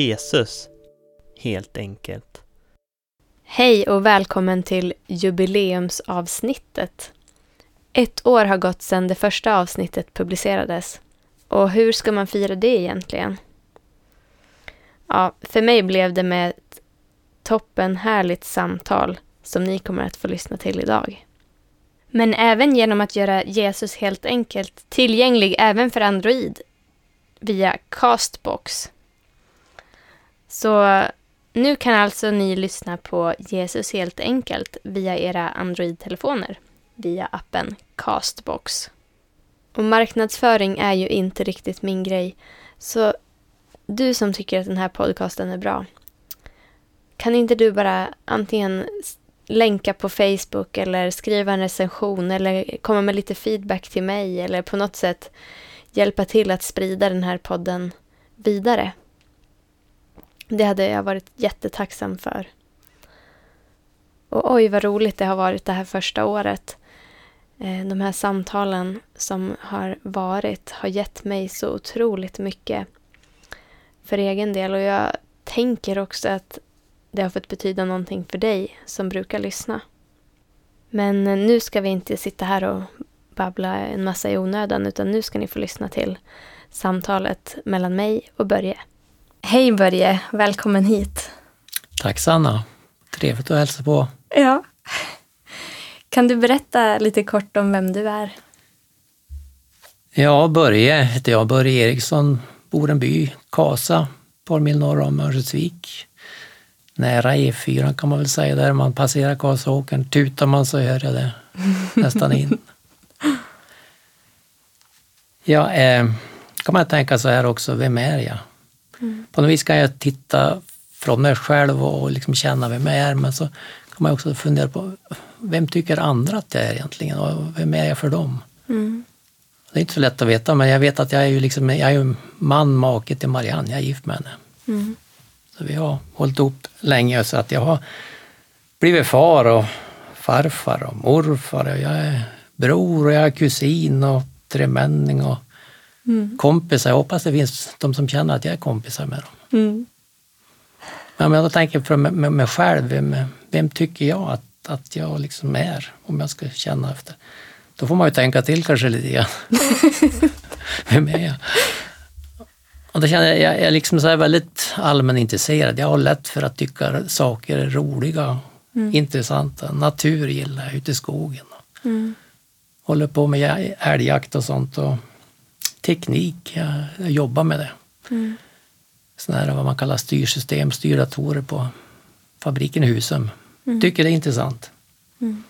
Jesus, helt enkelt. Hej och välkommen till jubileumsavsnittet. Ett år har gått sedan det första avsnittet publicerades. Och hur ska man fira det egentligen? Ja, för mig blev det med ett toppen härligt samtal som ni kommer att få lyssna till idag. Men även genom att göra Jesus helt enkelt tillgänglig även för Android via Castbox. Så nu kan alltså ni lyssna på Jesus helt enkelt via era Android-telefoner via appen Castbox. Och marknadsföring är ju inte riktigt min grej. Så du som tycker att den här podcasten är bra, kan inte du bara antingen länka på Facebook eller skriva en recension eller komma med lite feedback till mig eller på något sätt hjälpa till att sprida den här podden vidare. Det hade jag varit jättetacksam för. Och oj vad roligt det har varit det här första året. Eh, de här samtalen som har varit har gett mig så otroligt mycket för egen del och jag tänker också att det har fått betyda någonting för dig som brukar lyssna. Men eh, nu ska vi inte sitta här och babbla en massa i onödan utan nu ska ni få lyssna till samtalet mellan mig och Börje. Hej Börje, välkommen hit. Tack Sanna, trevligt att hälsa på. Ja. Kan du berätta lite kort om vem du är? Ja, Börje heter jag, Börje Eriksson, bor en by, Kasa, ett par mil norr om Örnsköldsvik. Nära E4 kan man väl säga, där man passerar Kasaåkern. Tutar man så hör jag det nästan in. Ja, eh, kan man tänka så här också, vem är jag? Mm. På något vis kan jag titta från mig själv och liksom känna vem jag är, men så kan man också fundera på vem tycker andra att jag är egentligen och vem är jag för dem? Mm. Det är inte så lätt att veta, men jag vet att jag är ju liksom, jag är man, make till Marianne, jag är gift med henne. Mm. Så vi har hållit ihop länge så att jag har blivit far och farfar och morfar och jag är bror och jag är kusin och tremänning och mm. kompisar. Jag hoppas det finns de som känner att jag är kompisar med dem. Mm. Men om jag tänker för mig, själv, vem, vem, tycker jag att, att jag liksom är? Om jag ska känna efter. Då får man ju tänka till kanske lite grann. vem är jag? Och då känner jag, jag är liksom så väldigt allmänintresserad. Jag har lätt för att tycka saker är roliga, mm. intressanta. Natur gillar jag, ute i skogen. Mm håller på med älgjakt och sånt och teknik, jag, jag jobbar med det. Mm. Sådana här vad man kallar styrsystem, styrdatorer på fabriken i Husum. Mm. Tycker det är intressant. Mm.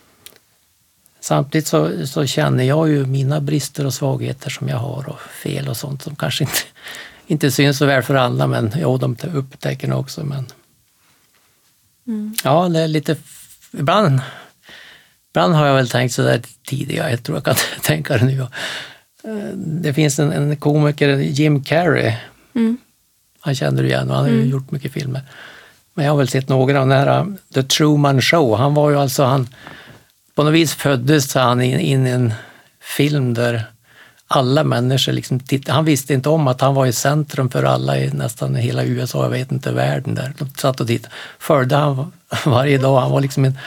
Samtidigt så, så, känner jag ju mina brister och svagheter som jag har och fel och sånt som kanske inte, inte syns så väl för alla men jo, de upptäcker det också. Men, mm. Ja, det är lite, ibland Ibland har jag väl tänkt så där tidigare, jag tror jag kan tänka det nu. Eh, det finns en, en komiker, Jim Carrey. Mm. Han känner du igen och han har mm. gjort mycket filmer. Men jag har väl sett några av den här uh, The Truman Show. Han var ju alltså, han, på något vis föddes han in, in i en film där alla människor liksom tittade. Han visste inte om att han var i centrum för alla i nästan hela USA, jag vet inte, världen där. De satt och tittade. Följde han varje dag. Han var liksom en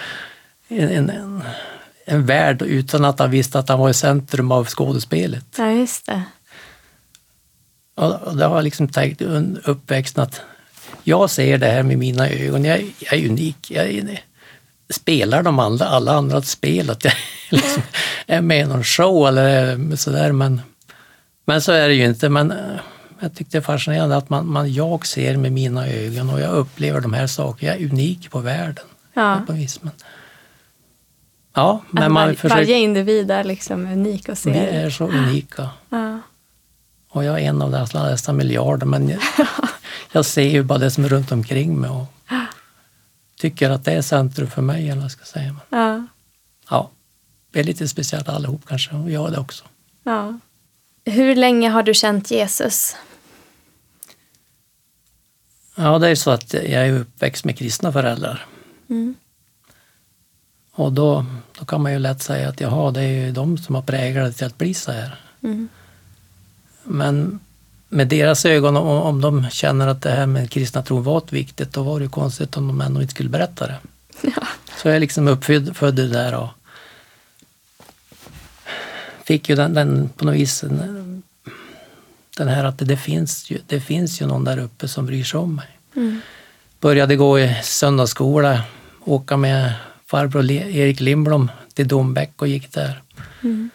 en, en, en värld utan att han visste att han var i centrum av skådespelet. Ja, just det. Och det har liksom tänkt uppväxten att jag ser det här med mina ögon, jag, jag är unik. Jag är, spelar de andra, alla andra ett spel, att jag liksom är med i någon show eller sådär. Men, men så är det ju inte. Men eh, jag tyckte det är fascinerande att man, man, jag ser med mina ögon och jag upplever de här sakerna. Jag är unik på världen. Ja. På vis, men, Ja, men man var, försöker... Varje individ är liksom unik och ser. Vi är så unika. Ja. Och jag är en av dessa nästan miljarder, men jag, jag ser ju bara det som är runt omkring mig och tycker att det är centrum för mig, eller vad ska säga. Men, ja. ja, vi är lite speciellt allihop kanske, och jag är det också. Ja. Hur länge har du känt Jesus? Ja, det är så att jag är uppväxt med kristna föräldrar. Mm. Och då, då kan man ju lätt säga att jaha, det är ju de som har präglat det till att bli så här. Mm. Men med deras ögon, om, om de känner att det här med kristna tron var viktigt, då var det ju konstigt om de ändå inte skulle berätta det. Ja. Så jag liksom uppfödd född i det där och fick ju den, den på något vis den, den här att det, det, finns ju, det finns ju någon där uppe som bryr sig om mig. Mm. Började gå i söndagsskola, åka med farbror Erik Lindblom till Dombäck och gick där. Mm.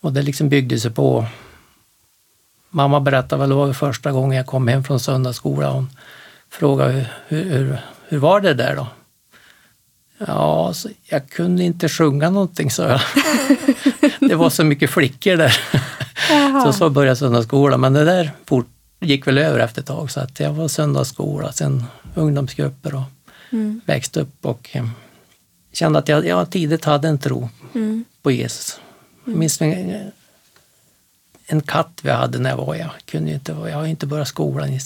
Och det liksom byggde sig på. Mamma berättade väl, det var första gången jag kom hem från söndagsskola. Hon frågade hur, hur, hur, var det där då? Ja, så jag kunde inte sjunga någonting, sa jag. det var så mycket flickor där. så så började söndagsskolan, men det där fort, gick väl över efter ett tag. Så att jag var söndagsskola, sen ungdomsgrupper och Mm. växte upp och kände att jag, jag tidigt hade en tro Mm. på Jesus. Jag minns en, en katt vi hade när jag var, jag kunde inte, jag har inte börjat skolan.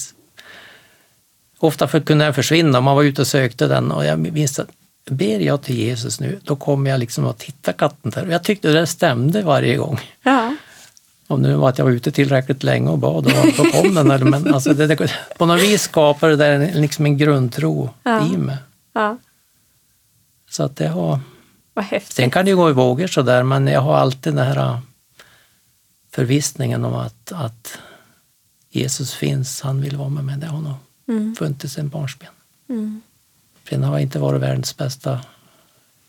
Ofta för, kunde jag försvinna, man var ute och sökte den och jag minns att ber jag till Jesus nu, då kommer jag liksom att titta katten där. Och jag tyckte det stämde varje gång. Ja. Om det nu var att jag var ute tillräckligt länge och bad, då kom den. Där. Men alltså det, det, på något vis skapade det där en- liksom en grundtro Ja. i mig. ja. Så att det har... Vad häftigt. Sen kan det ju gå i vågor sådär, men jag har alltid den här äh, förvissningen om att, att Jesus finns, han vill vara med mig. Det har nog Mm. funnits sen barnsben. Mm. Sen har jag inte varit världens bästa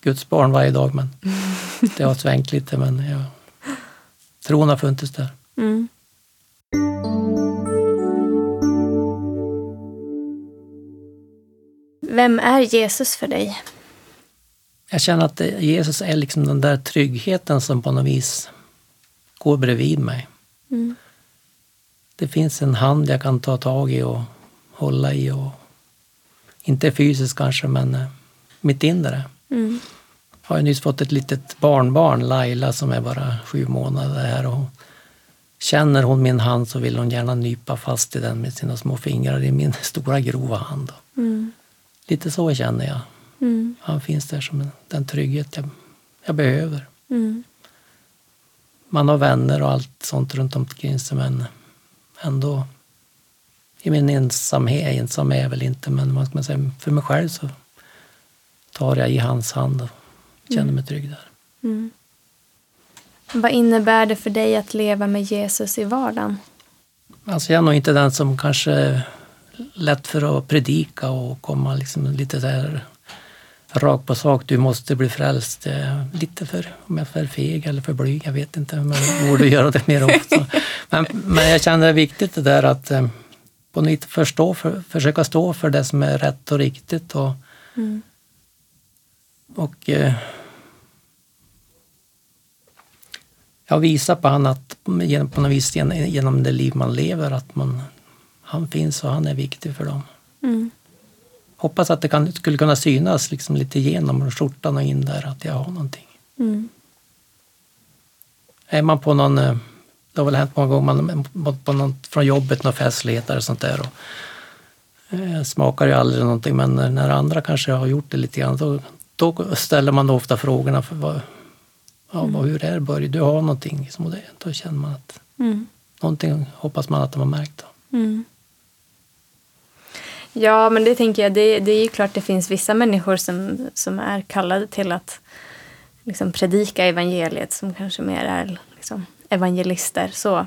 Guds barn varje dag, men det har svängt lite. Men jag, tron har funnits där. Mm. Vem är Jesus för dig? Jag känner att Jesus är liksom den där tryggheten som på något vis går bredvid mig. Mm. Det finns en hand jag kan ta tag i och hålla i. Och, inte fysiskt kanske, men eh, mitt inre. Mm. Jag har ju nyss fått ett litet barnbarn, Laila, som är bara sju månader här. Och känner hon min hand så vill hon gärna nypa fast i den med sina små fingrar i min stora grova hand. Mm. Lite så känner jag. Mm. Han finns där som en, den trygghet jag, jag behöver. Mm. Man har vänner och allt sånt runt omkring sig men ändå i min ensamhet, ensam är jag väl inte men vad ska man säga, för mig själv så tar jag i hans hand och känner mig trygg där. Mm. Vad innebär det för dig att leva med Jesus i vardagen? Alltså jag är nog inte den som kanske lätt för att predika och komma liksom lite där rakt på sak. Du måste bli frälst. Är Lite för, om jag för feg eller för blyg, jag vet inte. Men jag borde göra det mer ofta. Men, men jag känner det är viktigt det där att eh, på nytt förstå, för, försöka stå för det som är rätt och riktigt. Och, Mm. och eh, jag visar på han att genom, på något vis genom, genom det liv man lever att man, han finns och han är viktig för dem. Mm. Hoppas att det kan, skulle kunna synas liksom lite genom skjortan och in där att jag har någonting. Mm. Är man på någon, eh, det har väl hänt många gånger, man på någon, från jobbet, någon festlighet eller sånt där. Och, eh, smakar ju aldrig någonting men när- andra kanske har gjort det lite grann då, då ställer man ofta frågorna för vad, ja, vad, hur är det Börje, du har någonting. Liksom, och det, då känner man att Mm. någonting hoppas man att de har märkt. Då. Mm. Ja, men det tänker jag. Det, det är ju klart det finns vissa människor som, som är kallade till att liksom predika evangeliet som kanske mer är liksom, evangelister. Så.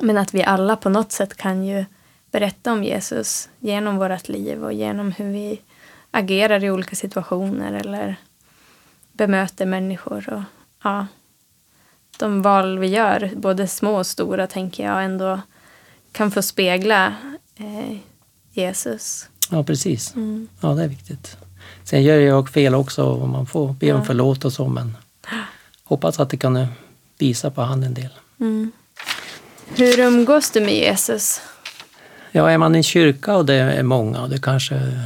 Men att vi alla på något sätt kan ju berätta om Jesus genom vårt liv och genom hur vi agerar i olika situationer eller bemöter människor. Och, ja, de val vi gör, både små och stora, tänker jag ändå kan få spegla eh, Jesus. Ja, precis. Mm. Ja, det är viktigt. Sen gör jag fel också och man får be om Ja. förlåt och så men hoppas att det kan visa på han en del. Mm. Hur umgås du med Jesus? Ja, är man i en kyrka och det är många och det kanske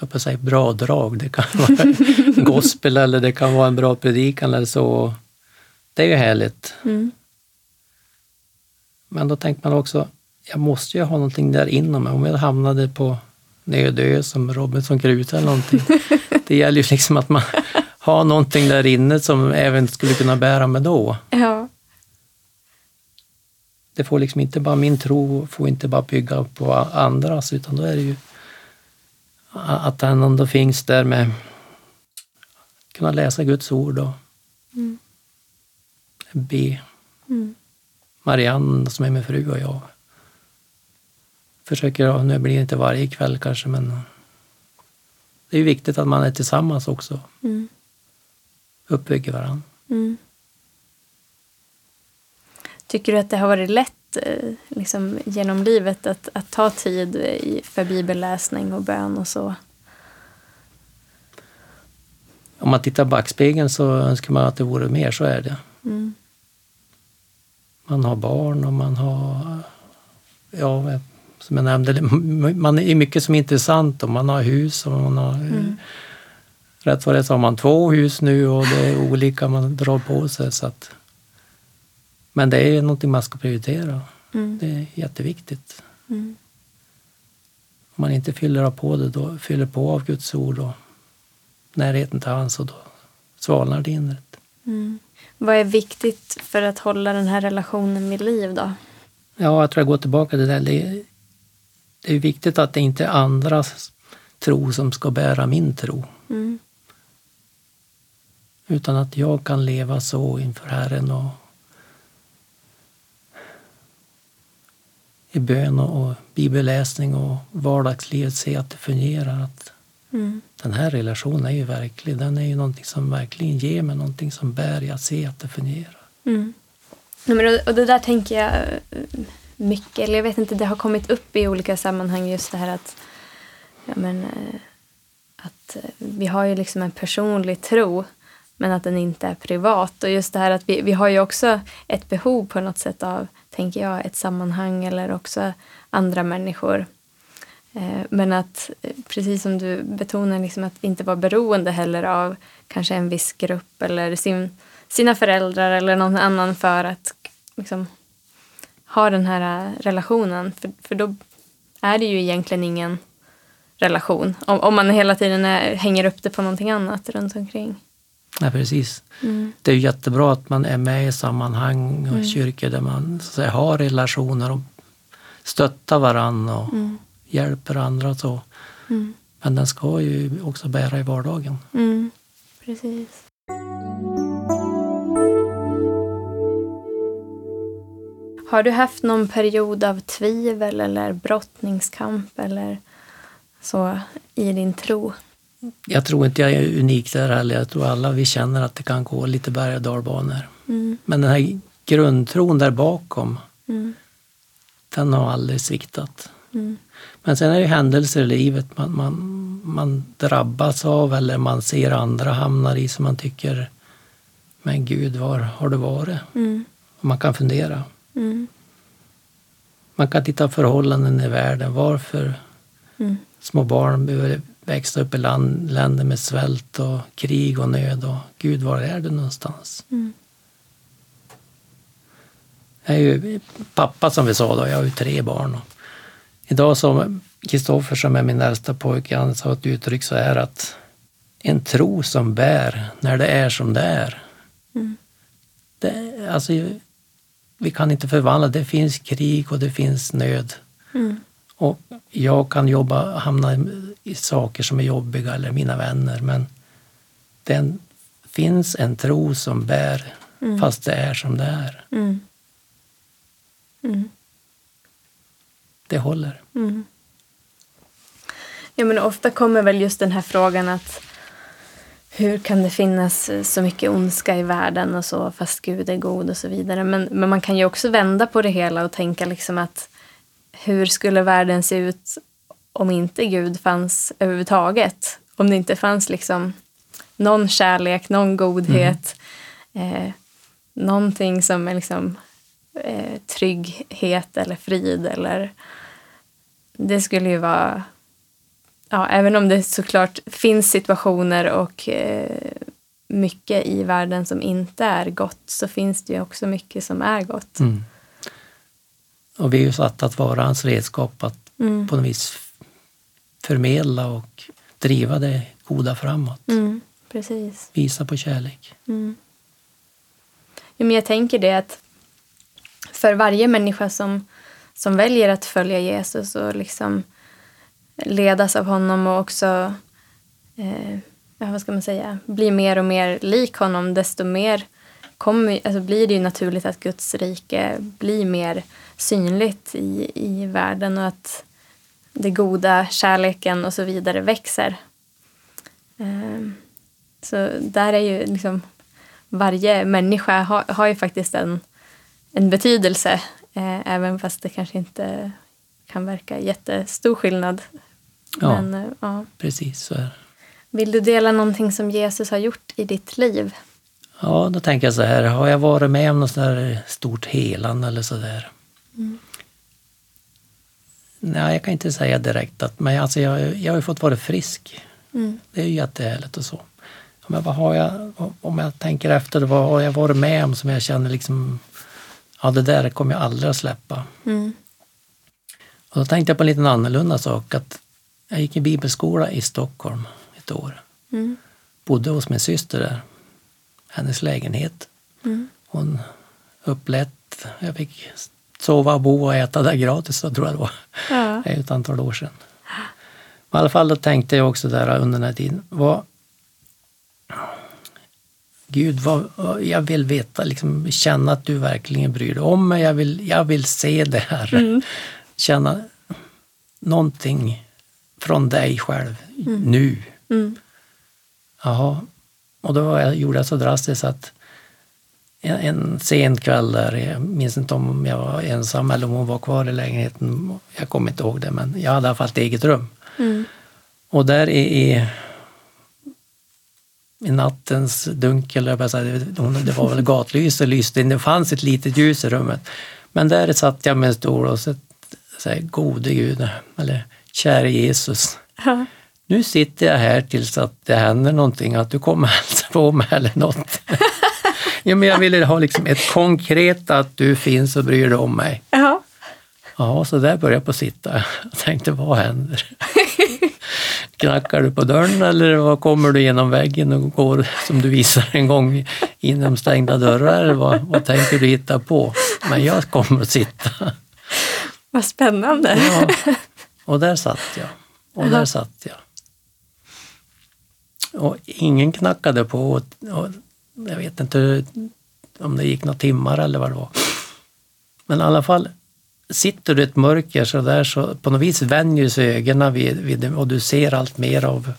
jag på säga bra drag, det kan vara gospel eller det kan vara en bra predikan eller så. Det är ju härligt. Mm. Men då tänker man också, jag måste ju ha någonting där inom mig. Om jag hamnade på Nödö som Robinson Crusoe eller någonting. det gäller ju liksom att man har någonting där inne som även skulle kunna bära mig då. Ja. det får liksom inte bara, min tro får inte bara bygga på andras utan då är det ju att han ändå finns där med kunna läsa Guds ord och Mm. be. Mm. Marianne som är min fru och jag försöker, nu blir det inte varje kväll kanske men det är ju viktigt att man är tillsammans också, Mm. uppbygger varandra. Mm. Tycker du att det har varit lätt eh, liksom, genom livet att, att ta tid i, för bibelläsning och bön och så? Om man tittar backspegeln så önskar man att det vore mer, så är det. Mm. Man har barn och man har, ja, som jag nämnde, man är mycket som är intressant och man har hus och man har Mm. Rätt vad det är så har man två hus nu och det är olika man drar på sig. Så att, men det är någonting man ska prioritera. Mm. Det är jätteviktigt. Mm. Om man inte fyller på det, då fyller på av Guds ord och närheten till hans och då svalnar det inret. Mm. Vad är viktigt för att hålla den här relationen vid liv då? Ja, jag tror jag går tillbaka till det där. Det är, viktigt att det inte är andras tro som ska bära min tro. Mm. Utan att jag kan leva så inför Herren och i bön och, bibelläsning och vardagslivet se att det fungerar. Att Mm. den här relationen är ju verklig. Den är ju någonting som verkligen ger mig någonting som bär i att se att det fungerar. Mm. Nej, men, och- och det där tänker jag eh, mycket, eller jag vet inte, det har kommit upp i olika sammanhang just det här att, ja, men, eh, att eh, vi har ju liksom en personlig tro men att den inte är privat. Och just det här att vi, vi har ju också ett behov på något sätt av, tänker jag, ett sammanhang eller också andra människor. Eh, men att, precis som du betonar, liksom att inte vara beroende heller av kanske en viss grupp eller sin, sina föräldrar eller någon annan för att liksom, ha den här eh, relationen. För, för då är det ju egentligen ingen relation. Om, om man hela tiden är, hänger upp det på någonting annat runt omkring. Nej, precis. Mm. Det är ju jättebra att man är med i sammanhang och kyrkor där man så att säga, har relationer och stöttar varandra och Mm. hjälper andra så. Mm. Men den ska ju också bära i vardagen. Mm. Precis. Har du haft någon period av tvivel eller brottningskamp eller så i din tro? Jag tror inte jag är unik där heller. Jag tror alla vi känner att det kan gå lite berg och dalbanor. Mm. Men den här grundtron där bakom, Mm. den har aldrig sviktat. Mm. Men sen är det ju händelser i livet man, man, man drabbas av eller man ser andra hamnar i som man tycker, men gud, var har du varit? Mm. Och man kan fundera. Mm. Man kan titta på förhållanden i världen. Varför Mm. små barn behöver växa upp i land, länder med svält och krig och nöd. Och Gud, var är du någonstans? Mm. Jag är ju pappa som vi sa då, jag har ju tre barn. Och idag som Kristoffer som är min äldsta pojke, han sa ett uttryck så här att en tro som bär när det är som det är. Mm. Det, alltså, vi kan inte förvandla, det finns krig och det finns nöd. Mm. Och jag kan jobba, hamna i- saker som är jobbiga eller mina vänner men det finns en tro som bär Mm. fast det är som det är. Mm. Mm. Det håller. Mm. Ja, men ofta kommer väl just den här frågan att hur kan det finnas eh, så mycket ondska i världen och så fast Gud är god och så vidare. Men, men man kan ju också vända på det hela och tänka liksom att hur skulle världen se ut om inte Gud fanns överhuvudtaget? Om det inte fanns liksom någon kärlek, någon godhet, eh, någonting som är liksom eh, trygghet eller frid eller det skulle ju vara ja, även om det såklart finns situationer och eh, mycket i världen som inte är gott så finns det ju också mycket som är gott. Mm. Och vi är ju satta att vara hans redskap att Mm. på något vis förmedla och driva det goda framåt. Mm, precis. Visa på kärlek. Mm. Ja, men jag tänker det att för varje människa som, som väljer att följa Jesus och liksom ledas av honom och också eh, ja, vad ska man säga, bli mer och mer lik honom desto mer kommer, alltså blir det ju naturligt att Guds rike blir mer synligt i, i världen och att det goda, kärleken och så vidare växer. Eh, så där är ju liksom varje människa har, har ju faktiskt en, en betydelse eh, även fast det kanske inte kan verka jättestor skillnad. Ja, Men, eh, ja. precis så är det. Vill du dela någonting som Jesus har gjort i ditt liv? Ja, då tänker jag så här, har jag varit med om något sånt där stort helande eller sådär? Mm. Nej, jag kan inte säga direkt att, men alltså jag, jag har ju fått vara frisk. Mm. Det är ju jättehärligt och så. Men vad har jag, om jag tänker efter, vad har jag varit med om som jag känner liksom, ja det där kommer jag aldrig att släppa. Mm. Och då tänkte jag på en liten annorlunda sak, att jag gick i bibelskola i Stockholm ett år. Mm. Bodde hos min syster där, hennes lägenhet. Mm. Hon upplät, jag fick sova, bo och äta där gratis, så tror jag det var. Ja. Det är ett antal år sedan. Men i alla fall då tänkte jag också där under den här tiden, vad, Gud, vad, jag vill veta, liksom, känna att du verkligen bryr dig om mig. Jag vill, jag vill se det här. Mm. Känna någonting från dig själv nu. Mm. Jaha. Och då jag, gjorde jag så drastiskt att en, en sen kväll där, jag minns inte om jag var ensam eller om hon var kvar i lägenheten, jag kommer inte ihåg det, men jag hade i alla fall ett eget rum. Mm. Och där i, i, i nattens dunkel, jag säga, det var väl gatlyse lyste in, det fanns ett litet ljus i rummet. Men där satt jag med en stol och så, så här, gode Gud, eller käre Jesus, Ja. nu sitter jag här tills att det händer någonting, att du kommer hälsa på mig eller något. ja, men jag ville ha liksom ett konkret att du finns och bryr dig om mig. Ja. Ja, så där började jag på sitta. Jag tänkte, vad händer? Knackar du på dörren eller vad kommer du genom väggen och går som du visar en gång inom stängda dörrar? Eller vad, vad tänker du hitta på? Men jag kommer att sitta. Vad spännande. Ja. Och där satt jag. Och där satt jag. Och ingen knackade på. Och, och jag vet inte om det gick några timmar eller vad det var. Men i alla fall, sitter du i ett mörker så där så på något vis vänjer sig ögonen vid, vid det och du ser allt mer av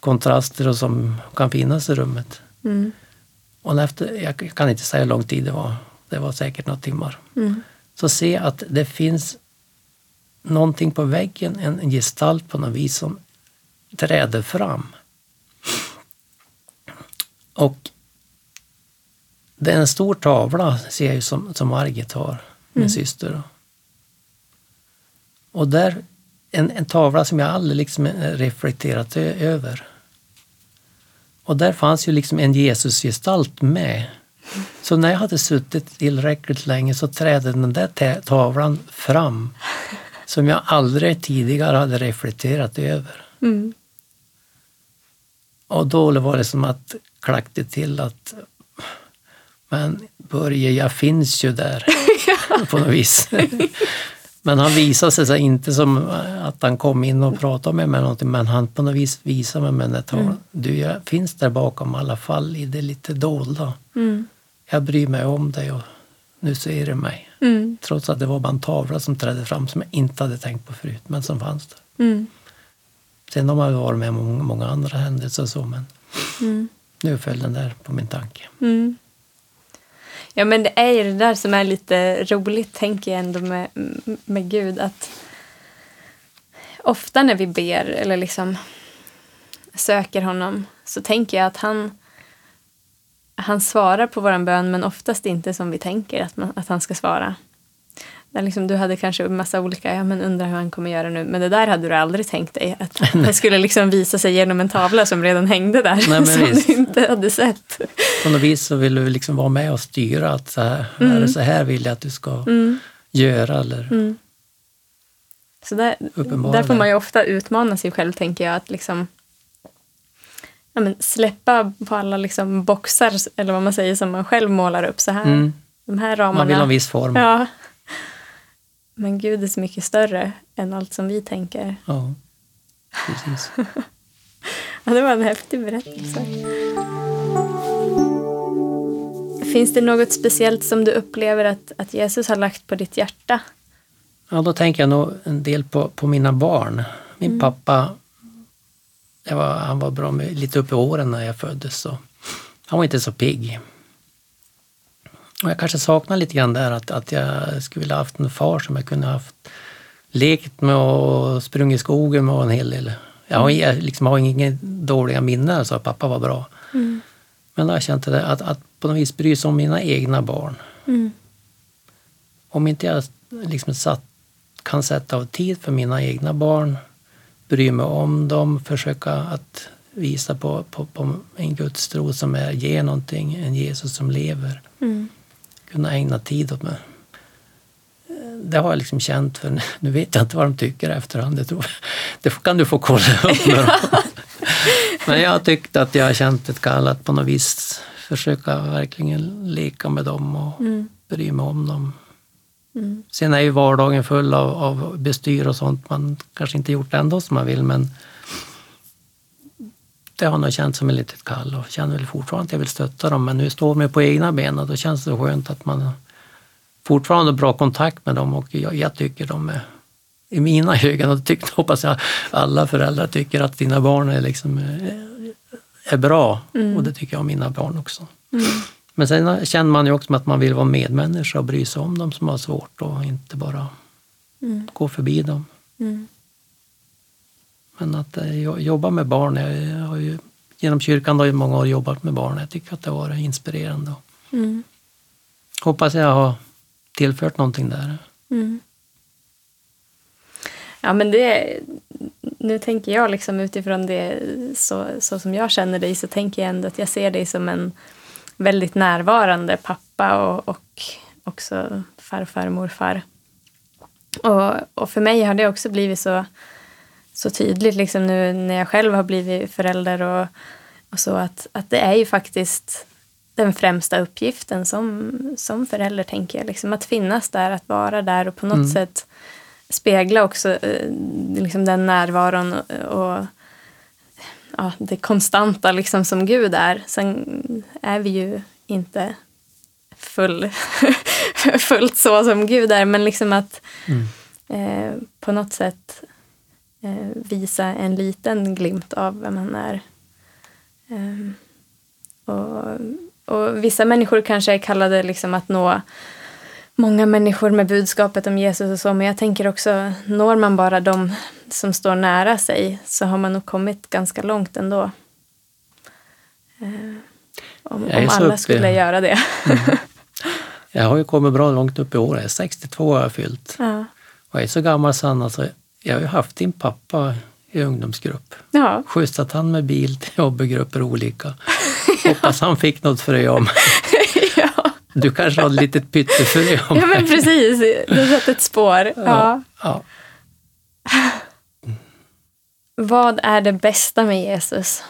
kontraster och som kan finnas i rummet. Mm. Och efter, jag kan inte säga hur lång tid det var, det var säkert några timmar. Mm. Så se att det finns någonting på väggen, en, gestalt på något vis som träder fram. Och det är en stor tavla, ser jag ju, som, som Margit har, min syster. Då. Och där, en, en tavla som jag aldrig liksom reflekterat över. Och där fanns ju liksom en Jesusgestalt med. Så när jag hade suttit tillräckligt länge så trädde den där ta- tavlan fram som jag aldrig tidigare hade reflekterat över. Mm. Och då var det som att klackte till att men Börje, jag finns ju där på något vis. Men han visade sig så inte som att han kom in och pratade med mig någonting, men han på något vis visade mig med den där tavlan. Du, jag finns där bakom i alla fall i det lite dolda. Mm. Jag bryr mig om dig och nu ser du mig. Mm. Trots att det var bara en tavla som trädde fram som jag inte hade tänkt på förut, men som fanns där. Mm. Sen har man varit med om många, många andra händelser och så, men Mm. nu föll den där på min tanke. Mm. Ja, men det är ju det där som är lite roligt, tänker jag ändå med, med Gud. Att ofta när vi ber eller liksom söker honom så tänker jag att han, han svarar på våran bön men oftast inte som vi tänker att, man, att han ska svara. Där liksom, du hade kanske en massa olika, ja men undrar hur han kommer göra nu. Men det där hade du aldrig tänkt dig. Att det skulle liksom visa sig genom en tavla som redan hängde där. Nej, som visst. du inte hade sett. På något vis så vill du liksom vara med och styra att så här, är det så här vill jag att du ska Mm. göra eller Mm. Så där, där får man ju ofta utmana sig själv, tänker jag. Att liksom, ja, men släppa på alla liksom boxar, eller vad man säger, som man själv målar upp. Så här Mm. de här ramarna. Man vill ha en viss form. Ja. Men Gud är så mycket större än allt som vi tänker. Ja, precis. Ja, det var en häftig berättelse. Finns det något speciellt som du upplever att, att Jesus har lagt på ditt hjärta? Ja, då tänker jag nog en del på, på mina barn. Min Mm. pappa, var, han var bra med, lite upp i åren när jag föddes. Så han var inte så pigg. Och jag kanske saknar lite grann där att, att jag skulle vilja haft en far som jag kunde haft lekt med och sprungit i skogen med och en hel del. Jag har, jag liksom har inga dåliga minnen, så pappa var bra. Mm. Men då har jag känt det, att, att på något vis bry sig om mina egna barn. Mm. Om inte jag liksom satt, kan sätta av tid för mina egna barn, bry mig om dem, försöka att visa på, på, på en gudstro som är, ger någonting, en Jesus som lever, Mm. kunna ägna tid åt mig. Det har jag liksom känt, för nu vet jag inte vad de tycker efterhand. Det, tror, det kan du få kolla upp med dem. Men jag har tyckt att jag har känt ett kall att på något vis försöka verkligen leka med dem och Mm. bry mig om dem. Mm. Sen är ju vardagen full av, av bestyr och sånt. Man kanske inte gjort det ändå som man vill, men det har nog känts som ett litet kall och känner väl fortfarande att jag vill stötta dem. Men nu står de på egna ben och då känns det skönt att man fortfarande har bra kontakt med dem och jag, jag tycker de är i mina ögon, och tycker, hoppas jag alla föräldrar tycker att dina barn är, liksom, eh, är bra. Mm. Och det tycker jag om mina barn också. Mm. Men sen känner man ju också att man vill vara medmänniska och bry sig om dem som har svårt och inte bara Mm. gå förbi dem. Mm. Men att eh, jo- jobba med barn, jag har ju, genom kyrkan har jag många år jobbat med barn. Jag tycker att det har varit inspirerande. Mm. Hoppas jag har tillfört någonting där. Mm. Ja, men det... Nu tänker jag liksom utifrån det så, så som jag känner dig så tänker jag ändå att jag ser dig som en väldigt närvarande pappa och, och också farfar och morfar. Och, och för mig har det också blivit så, så tydligt liksom nu när jag själv har blivit förälder och, och så att, att det är ju faktiskt den främsta uppgiften som, som förälder, tänker jag. Liksom att finnas där, att vara där och på något Mm. sätt spegla också eh, liksom den närvaron och, och ja, det konstanta liksom som Gud är. Sen är vi ju inte full, fullt så som Gud är, men liksom att Mm. eh, på något sätt eh, visa en liten glimt av vem han är. Ehm, och, och vissa människor kanske är kallade liksom att nå många människor med budskapet om Jesus och så, men jag tänker också, når man bara de som står nära sig så har man nog kommit ganska långt ändå. Eh, om om alla skulle göra det. Jag har ju kommit bra långt upp i år. Jag är 62 har jag fyllt. ja. Och jag är så gammal så alltså, jag har ju haft din pappa i ungdomsgrupp. ja, Skjutsat han med bil till jobbgrupper olika. Hoppas han fick något frö om. Du kanske har ett litet pyttefrö om ja, men precis. Du har satt ett spår. Ja. ja. Vad är det bästa med Jesus?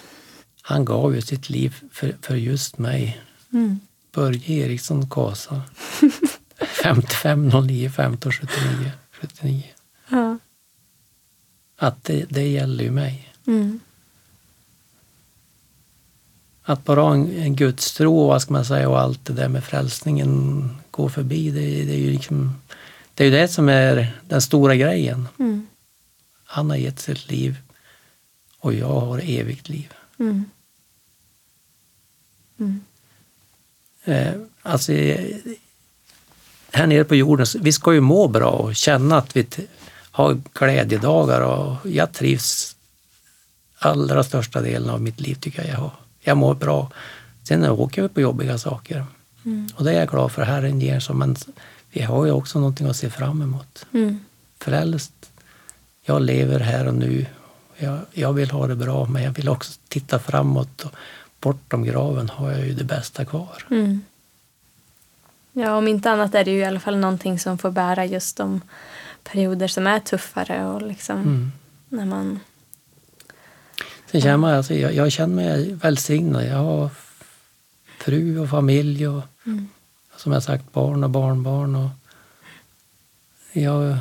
Han gav ju sitt liv för, för just mig. Mm. Börje Eriksson Kasa. 55 09 15 79 79. Ja. Att det, det gäller ju mig. Mm. Att bara ha en, en gudstro vad ska man säga, och allt det där med frälsningen går förbi. Det, det är ju liksom, det är ju det som är den stora grejen. Mm. Han har gett sitt liv och jag har evigt liv. Mm. Mm. Eh, alltså, här nere på jorden, vi ska ju må bra och känna att vi har glädjedagar och jag trivs allra största delen av mitt liv tycker jag jag har. Jag mår bra. Sen åker vi på jobbiga saker Mm. och det är jag glad för. Herren ger så, men vi har ju också någonting att se fram emot. Mm. Frälst, jag lever här och nu. Jag, jag vill ha det bra, men jag vill också titta framåt. Och bortom graven har jag ju det bästa kvar. Mm. Ja, om inte annat är det ju i alla fall någonting som får bära just de perioder som är tuffare och liksom Mm. när man... Sen känner man, alltså, jag, jag känner mig välsignad. Jag har fru och familj och Mm. som jag sagt barn och barnbarn. Och jag,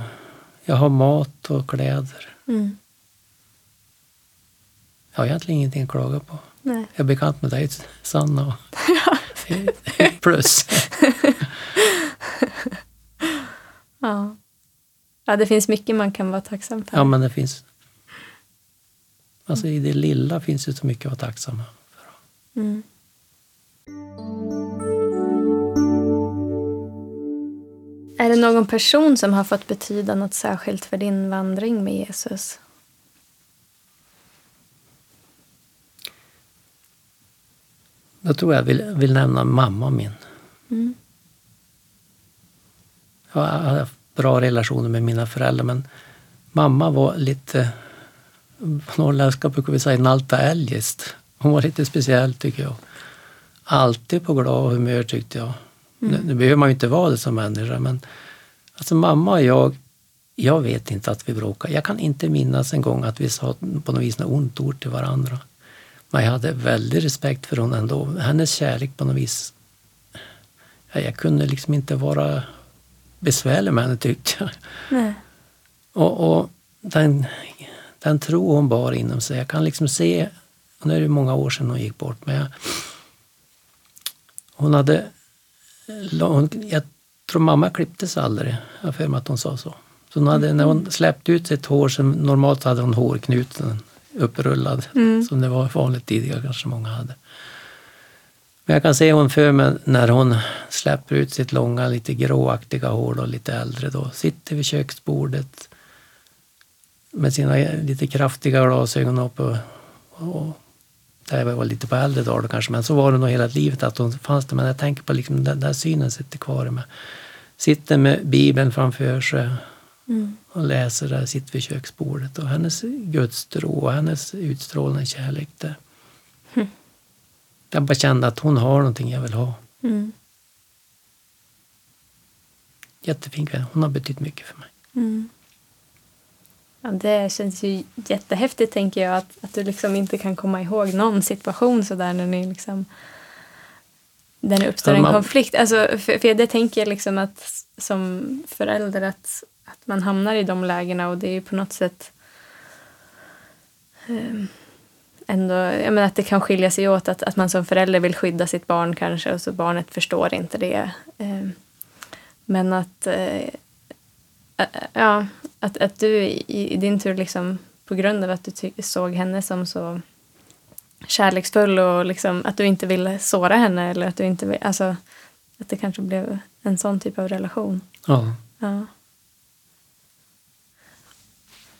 jag har mat och kläder. Mm. Jag har egentligen ingenting att klaga på. Nej. Jag är bekant med dig, Sanna. Och plus. Ja. ja, det finns mycket man kan vara tacksam för. Ja, men det finns... Alltså i det lilla finns det så mycket att vara tacksam för. Mm. Är det någon person som har fått betyda något särskilt för din vandring med Jesus? Då tror jag vill, vill nämna mamma min. Mm. Jag har haft bra relationer med mina föräldrar men mamma var lite, norrländska brukar vi säga nalta eljest. Hon var lite speciell tycker jag. Alltid på glad humör tyckte jag. Nu, nu behöver man ju inte vara det som människa men alltså mamma och jag, jag vet inte att vi bråkade. Jag kan inte minnas en gång att vi sa på något vis något ont ord till varandra. Men jag hade väldigt respekt för hon ändå. Hennes kärlek på något vis. Ja, jag kunde liksom inte vara besvärlig med henne tyckte jag. Nej. Och, och den, den tro hon bar inom sig. Jag kan liksom se, och nu är det många år sedan hon gick bort, men jag, hon hade, hon, jag tror mamma klipptes aldrig, jag har för mig att hon sa så. så hon hade, När hon släppte ut sitt hår, så normalt hade hon hårknuten upprullad, Mm. som det var vanligt tidigare kanske många hade. Men jag kan se hon för mig när hon släpper ut sitt långa, lite gråaktiga hår och lite äldre då. Sitter vid köksbordet med sina lite kraftiga glasögon. Och, och det var lite på äldre dagar kanske, men så var det nog hela livet att hon fanns där. Men jag tänker på liksom den där synen sitter kvar i mig. Sitter med Bibeln framför sig Mm. och läser där, sitter vid köksbordet. Och hennes gudstro och hennes utstrålande kärlek. Det. Hm. Jag bara kände att hon har någonting jag vill ha. Mm. Jättefin kvinna. Hon har betytt mycket för mig. Mm. Ja, det känns ju jättehäftigt tänker jag att, att du liksom inte kan komma ihåg någon situation sådär när ni liksom där det uppstår en man- konflikt. Alltså, för, för det tänker jag liksom att som förälder att, att man hamnar i de lägena och det är ju på något sätt ehm, ändå, jag menar att det kan skilja sig åt att, att man som förälder vill skydda sitt barn kanske och så barnet förstår inte det. Ehm, men att Ä- Ja, att, att du i, i din tur liksom på grund av att du såg henne som så kärleksfull och liksom att du inte ville såra henne eller att du inte vill, alltså att det kanske blev en sån typ av relation. Ja. Ja.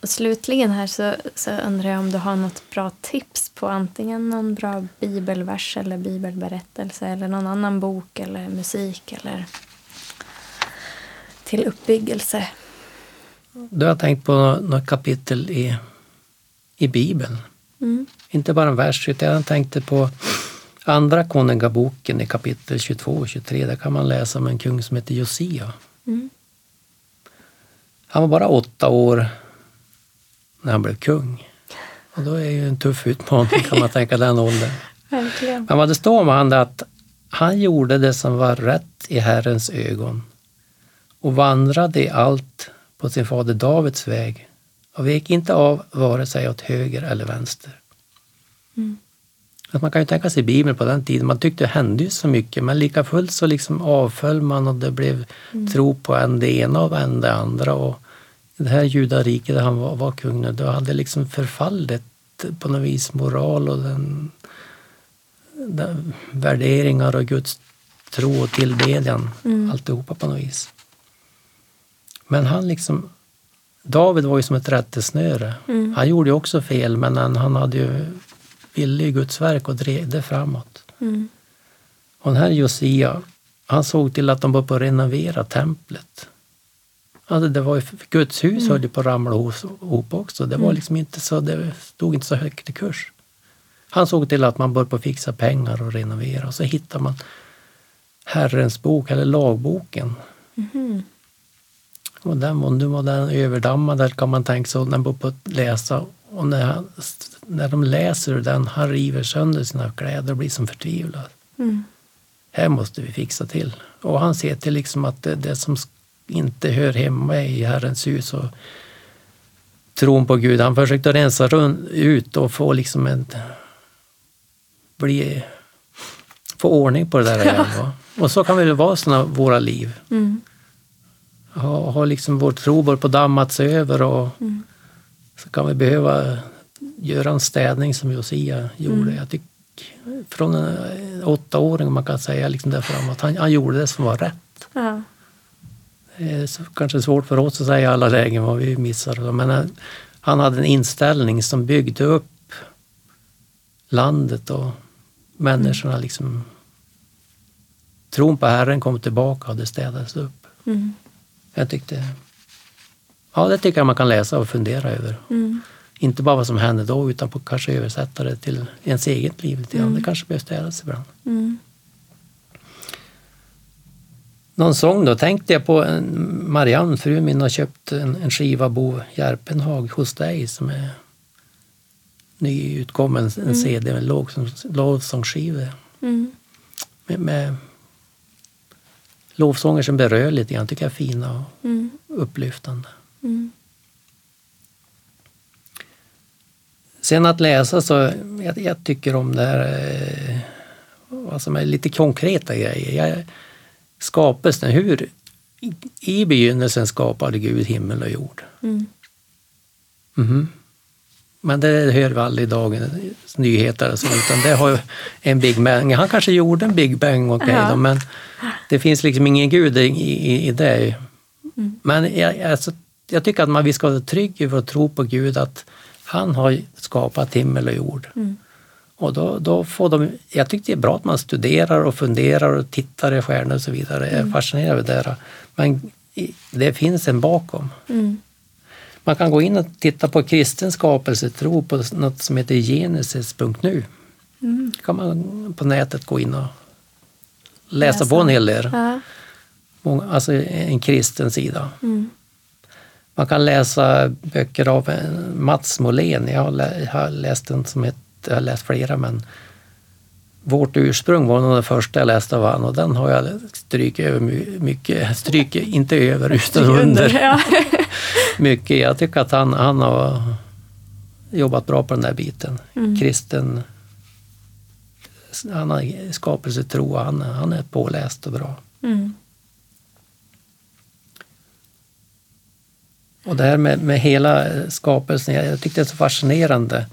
Och slutligen här så, så undrar jag om du har något bra tips på antingen någon bra bibelvers eller bibelberättelse eller någon annan bok eller musik eller till uppbyggelse. Du har tänkt på något kapitel i, i Bibeln. Mm. Inte bara en vers, utan jag tänkte på Andra konungaboken i kapitel 22 och 23. Där kan man läsa om en kung som heter Josia. Mm. Han var bara åtta år när han blev kung. Och då är ju en tuff utmaning kan man tänka den åldern. Verkligen. Men vad det står om han är att han gjorde det som var rätt i Herrens ögon och vandrade i allt på sin fader Davids väg och vek inte av vare sig åt höger eller vänster. Mm. Att man kan ju tänka sig Bibeln på den tiden, man tyckte det hände ju så mycket men lika fullt så liksom avföll man och det blev tro på en det ena och en det andra. Och det här judariket där han var, var kung nu, då hade liksom förfallit på något vis moral och den, den värderingar och Guds tro och tillbedjan, Mm. alltihopa på något vis. Men han liksom, David var ju som ett rättesnöre. Mm. Han gjorde ju också fel men han, han hade ju, ville ju Guds verk och drev det framåt. Mm. Och den här Josia, han såg till att de började på att renovera templet. Alltså det var ju, Guds hus höll ju på att ramla ihop också. Det var liksom inte så, det stod inte så högt i kurs. Han såg till att man började på fixa pengar och renovera och så hittade man Herrens bok, eller lagboken. Mhm. Och den var, nu var den överdammad, där kan man tänka sig, den började på att läsa. Och när, han, när de läser den, han river sönder sina kläder och blir som förtvivlad. Mm. här måste vi fixa till. Och han ser till liksom att det, det som inte hör hemma i Herrens hus och tron på Gud, han försökte rensa ut och få liksom en bli, få ordning på det där igen. Va? Och så kan det väl vara såna våra liv. Mm. Har, har liksom vår tro på dammats över och Mm. så kan vi behöva göra en städning som Josia gjorde. Mm. Jag tycker från en åttaåring man kan säga liksom där framåt, han, han gjorde det som var rätt. Ja. Det är så, kanske svårt för oss att säga i alla lägen vad vi missar. Men han, han hade en inställning som byggde upp landet och människorna. Liksom, tron på Herren kom tillbaka och det städades upp. Mm. Jag tyckte, ja, det tycker jag man kan läsa och fundera över. Mm. Inte bara vad som hände då utan på kanske översätta det till ens eget liv. lite. Mm. Det kanske behöver städas ibland. Mm. Någon sång då tänkte jag på en, Marianne, fru min, har köpt en, en skiva Bo Järpenhag hos dig som är nyutkommen, en Mm. CD med lovsång- lovsångsskivor. Mm. Med, med lovsånger som berör lite grann, tycker jag är fina och Mm. upplyftande. Mm. Sen att läsa så, jag, jag tycker om det här, eh, vad som är lite konkreta grejer. Jag, skapelsen, hur i, i begynnelsen skapade Gud himmel och jord. Mm. Mhm. Men det hör vi aldrig i dagens nyheter, och så, utan det har ju en Big Bang. Han kanske gjorde en Big Bang, okej Ja. men det finns liksom ingen Gud i, i, i det. Men jag, alltså, jag tycker att man, vi ska vara trygga för att tro på Gud, att han har skapat himmel och jord. Mm. Och då, då får de, jag tycker det är bra att man studerar och funderar och tittar i stjärnor och så vidare. Jag är fascinerad av det där. Men i- det finns en bakom. Mm. Man kan gå in och titta på kristen skapelsetro på något som heter genesis.nu. Mm. kan man på nätet gå in och läsa, Läsa. på en hel del. Ja. Många- Alltså en kristen sida. Mm. Man kan läsa böcker av eh, Mats Molén. Jag har, lä- jag har läst en som heter, jag har läst flera men Vårt ursprung var nog den första jag läste av han och den har jag strykit över my- mycket, stryker inte över utan under Ja. mycket. Jag tycker att han, han har jobbat bra på den där biten. Mm. Kristen, han har skapelsetro, han, han är påläst och bra. Mm. Och det här med, med hela skapelsen, jag, jag tyckte det är så fascinerande.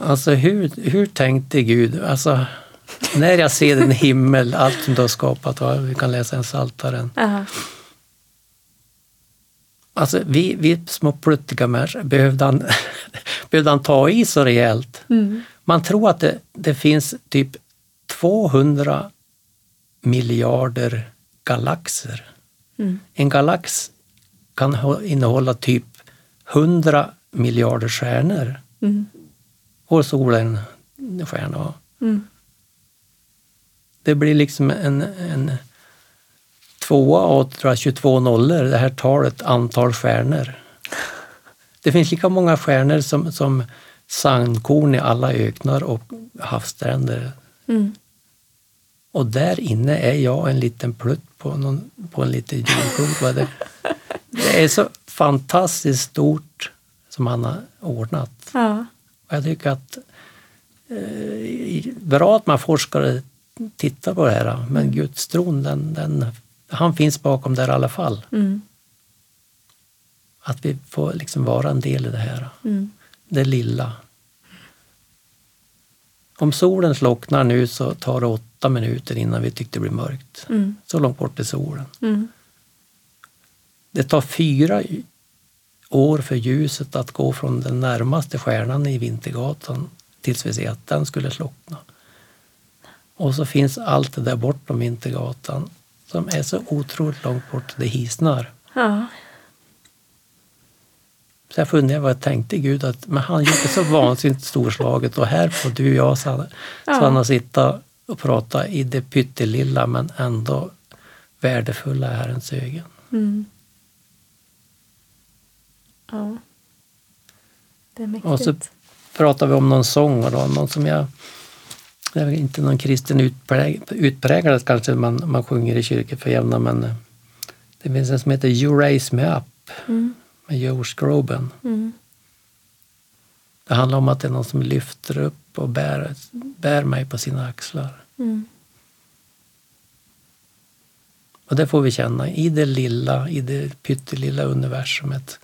Alltså hur, hur tänkte Gud? Alltså, när jag ser den himmel, allt som du har skapat, va? vi kan läsa en Psaltaren. Ja. Alltså vi, vi små pluttiga människor, behövde han, behövde han ta i så rejält? Mm. Man tror att det, det finns typ 200 miljarder galaxer. Mm. En galax kan innehålla typ 100 miljarder stjärnor. Mm. Vår sol är en en stjärna. va? Mm. Det blir liksom en, en tvåa och tror jag, 22 nollor, det här talet antal stjärnor. Det finns lika många stjärnor som, som sandkorn i alla öknar och havsstränder. Mm. Och där inne är jag en liten plutt på, någon, på en liten jordklot. Det, det är så fantastiskt stort som han har ordnat. Ja. Och jag tycker att eh, bra att man forskare tittar på det här, men gudstron, den, den, han finns bakom där i alla fall. Mm. Att vi får liksom vara en del i det här, Mm. det lilla. Om solen slocknar nu så tar det åtta minuter innan vi tycker det blir mörkt. Mm. Så långt bort är solen. Mm. Det tar fyra år för ljuset att gå från den närmaste stjärnan i Vintergatan tills vi ser att den skulle slockna. Och så finns allt det där bortom Vintergatan som är så otroligt långt bort det hisnar. Ja. Så jag funderade vad jag tänkte Gud att men han gjorde så vansinnigt storslaget och här får du och jag Sanna, Ja. Sanna sitta och prata i det pyttelilla men ändå värdefulla Herrens ögon. Mm. Ja. Det är mäktigt. Och så pratar vi om någon sång och då, någon som jag Det är inte någon kristen utpräg, utpräglad kanske man, man sjunger i kyrkor för jämna men eh, det finns en som heter You Raise Me Up Mm. med Joe Scroben. Mm. Det handlar om att det är någon som lyfter upp och bär, bär mig på sina axlar. Mm. Och det får vi känna i det lilla, i det pyttelilla universumet.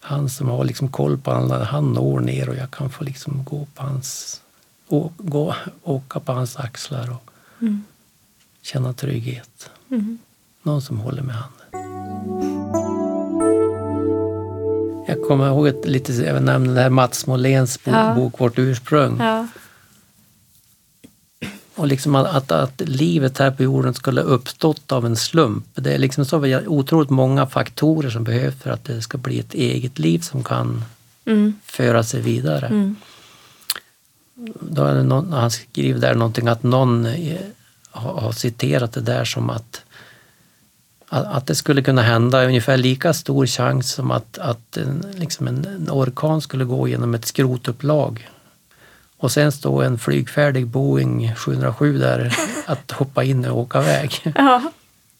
Han som har liksom koll på alla, han når ner och jag kan få liksom gå på hans, å, gå, åka på hans axlar och Mm. känna trygghet. Mm. Någon som håller med handen. Jag kommer ihåg ett, lite, jag nämnde det här Mats Moléns bok, Ja. bok Vårt ursprung. Ja. Och liksom att, att, att livet här på jorden skulle uppstått av en slump. Det är liksom så otroligt många faktorer som behövs för att det ska bli ett eget liv som kan Mm. föra sig vidare. Mm. Då är det någon, han skriver där någonting att någon eh, har, har citerat det där som att, att, att det skulle kunna hända ungefär lika stor chans som att, att en, liksom en, en orkan skulle gå genom ett skrotupplag. Och sen står en flygfärdig Boeing 707 där att hoppa in och åka iväg. ja,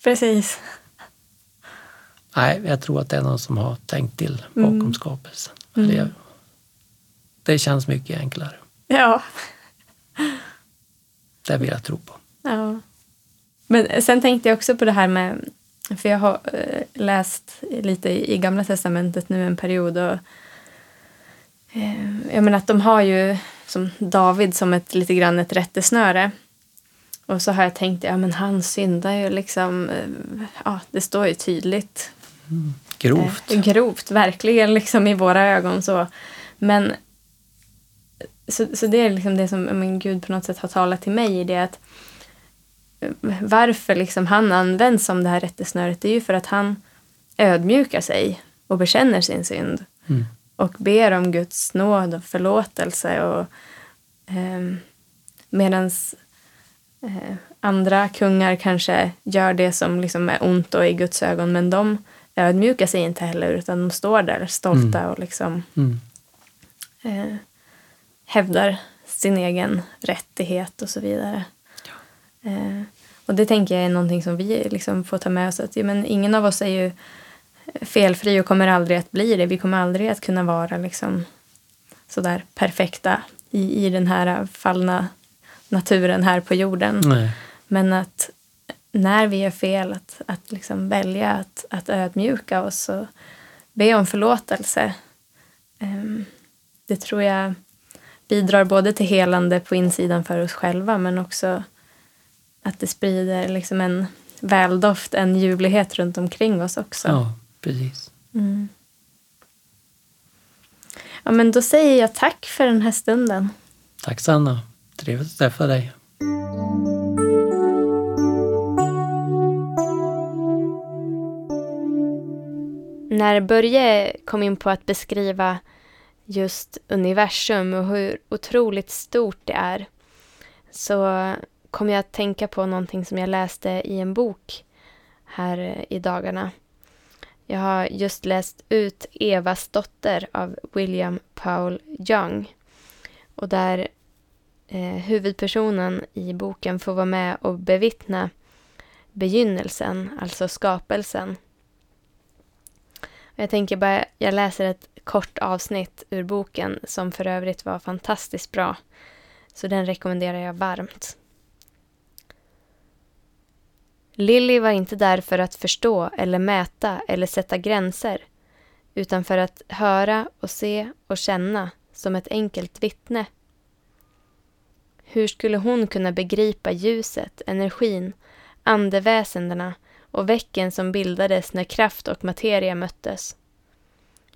precis. Nej, jag tror att det är någon som har tänkt till bakom Mm. skapelsen. Mm. Det känns mycket enklare. Ja. Det vill jag tro på. Ja. Men sen tänkte jag också på det här med, för jag har eh, läst lite i, i Gamla Testamentet nu en period och eh, jag menar att de har ju som David som ett lite grann ett rättesnöre. Och så har jag tänkt, ja men han syndar ju liksom, eh, ja det står ju tydligt Grovt. Eh, grovt, verkligen liksom i våra ögon så. Men så, så det är liksom det som men Gud på något sätt har talat till mig i det att eh, varför liksom han används som det här rättesnöret det är ju för att han ödmjukar sig och bekänner sin synd Mm. Och ber om Guds nåd och förlåtelse och eh, medans eh, andra kungar kanske gör det som liksom är ont och i Guds ögon men de ödmjukar sig inte heller utan de står där stolta och liksom Mm. eh, hävdar sin egen rättighet och så vidare. Eh, och det tänker jag är någonting som vi liksom får ta med oss. Att, ja, men ingen av oss är ju felfri och kommer aldrig att bli det. Vi kommer aldrig att kunna vara liksom sådär perfekta i, i den här fallna naturen här på jorden. Nej. Men att när vi gör fel, att, att liksom välja att, att ödmjuka oss och be om förlåtelse. Ehm, det tror jag bidrar både till helande på insidan för oss själva men också att det sprider liksom en väldoft, en ljuvlighet runt omkring oss också. Ja, precis. Mm. Ja, men då säger jag tack för den här stunden. Tack Sanna. Trevligt att träffa dig. När Börje kom in på att beskriva just universum och hur otroligt stort det är så kom jag att tänka på någonting som jag läste i en bok här i dagarna. Jag har just läst ut Evas dotter av William Paul Young och där eh, huvudpersonen i boken får vara med och bevittna begynnelsen, alltså skapelsen. Jag tänker bara, jag läser ett kort avsnitt ur boken som för övrigt var fantastiskt bra. Så den rekommenderar jag varmt. Lilly var inte där för att förstå eller mäta eller sätta gränser utan för att höra och se och känna som ett enkelt vittne. Hur skulle hon kunna begripa ljuset, energin, andeväsendena och väcken som bildades när kraft och materia möttes?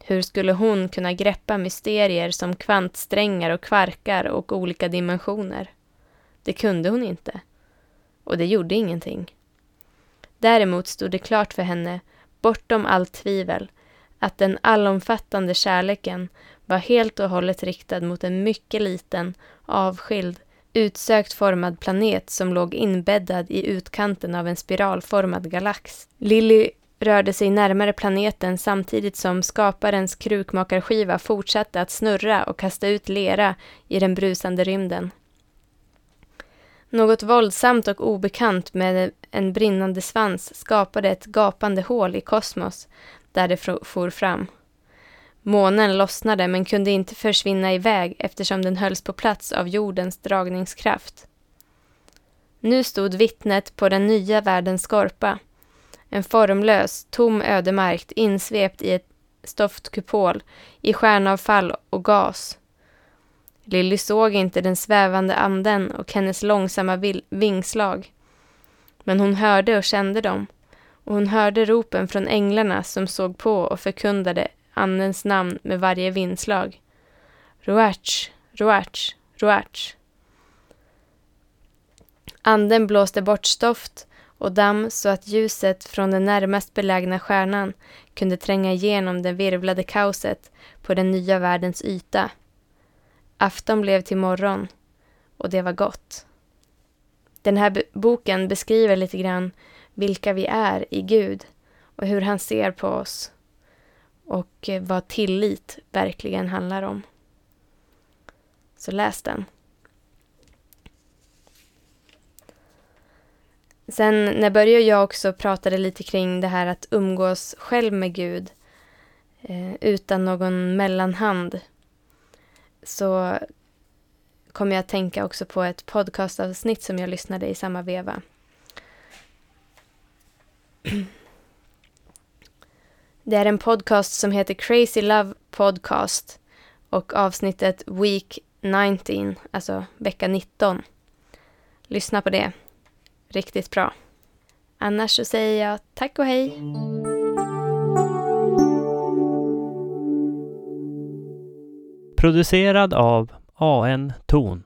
Hur skulle hon kunna greppa mysterier som kvantsträngar och kvarkar och olika dimensioner? Det kunde hon inte. Och det gjorde ingenting. Däremot stod det klart för henne, bortom allt tvivel, att den allomfattande kärleken var helt och hållet riktad mot en mycket liten, avskild, utsökt formad planet som låg inbäddad i utkanten av en spiralformad galax. Lilly rörde sig närmare planeten samtidigt som skaparens krukmakarskiva fortsatte att snurra och kasta ut lera i den brusande rymden. Något våldsamt och obekant med en brinnande svans skapade ett gapande hål i kosmos där det for fram. Månen lossnade men kunde inte försvinna iväg eftersom den hölls på plats av jordens dragningskraft. Nu stod vittnet på den nya världens skorpa. En formlös, tom ödemark insvept i ett stoftkupol, i stjärnavfall och gas. Lilly såg inte den svävande anden och hennes långsamma vingslag. Men hon hörde och kände dem, och hon hörde ropen från änglarna som såg på och förkunnade andens namn med varje vindslag. Roach, Roach, Roach. Anden blåste bort stoft och damm så att ljuset från den närmast belägna stjärnan kunde tränga igenom det virvlade kaoset på den nya världens yta. Afton blev till morgon och det var gott. Den här boken beskriver lite grann vilka vi är i Gud och hur han ser på oss och eh, vad tillit verkligen handlar om. Så läs den. Sen när Börje och jag också pratade lite kring det här att umgås själv med Gud eh, utan någon mellanhand så kom jag att tänka också på ett podcastavsnitt som jag lyssnade i samma veva. Det är en podcast som heter Crazy Love Podcast och avsnittet Week 19, alltså vecka 19. Lyssna på det. Riktigt bra. Annars så säger jag tack och hej. Producerad av AN Ton.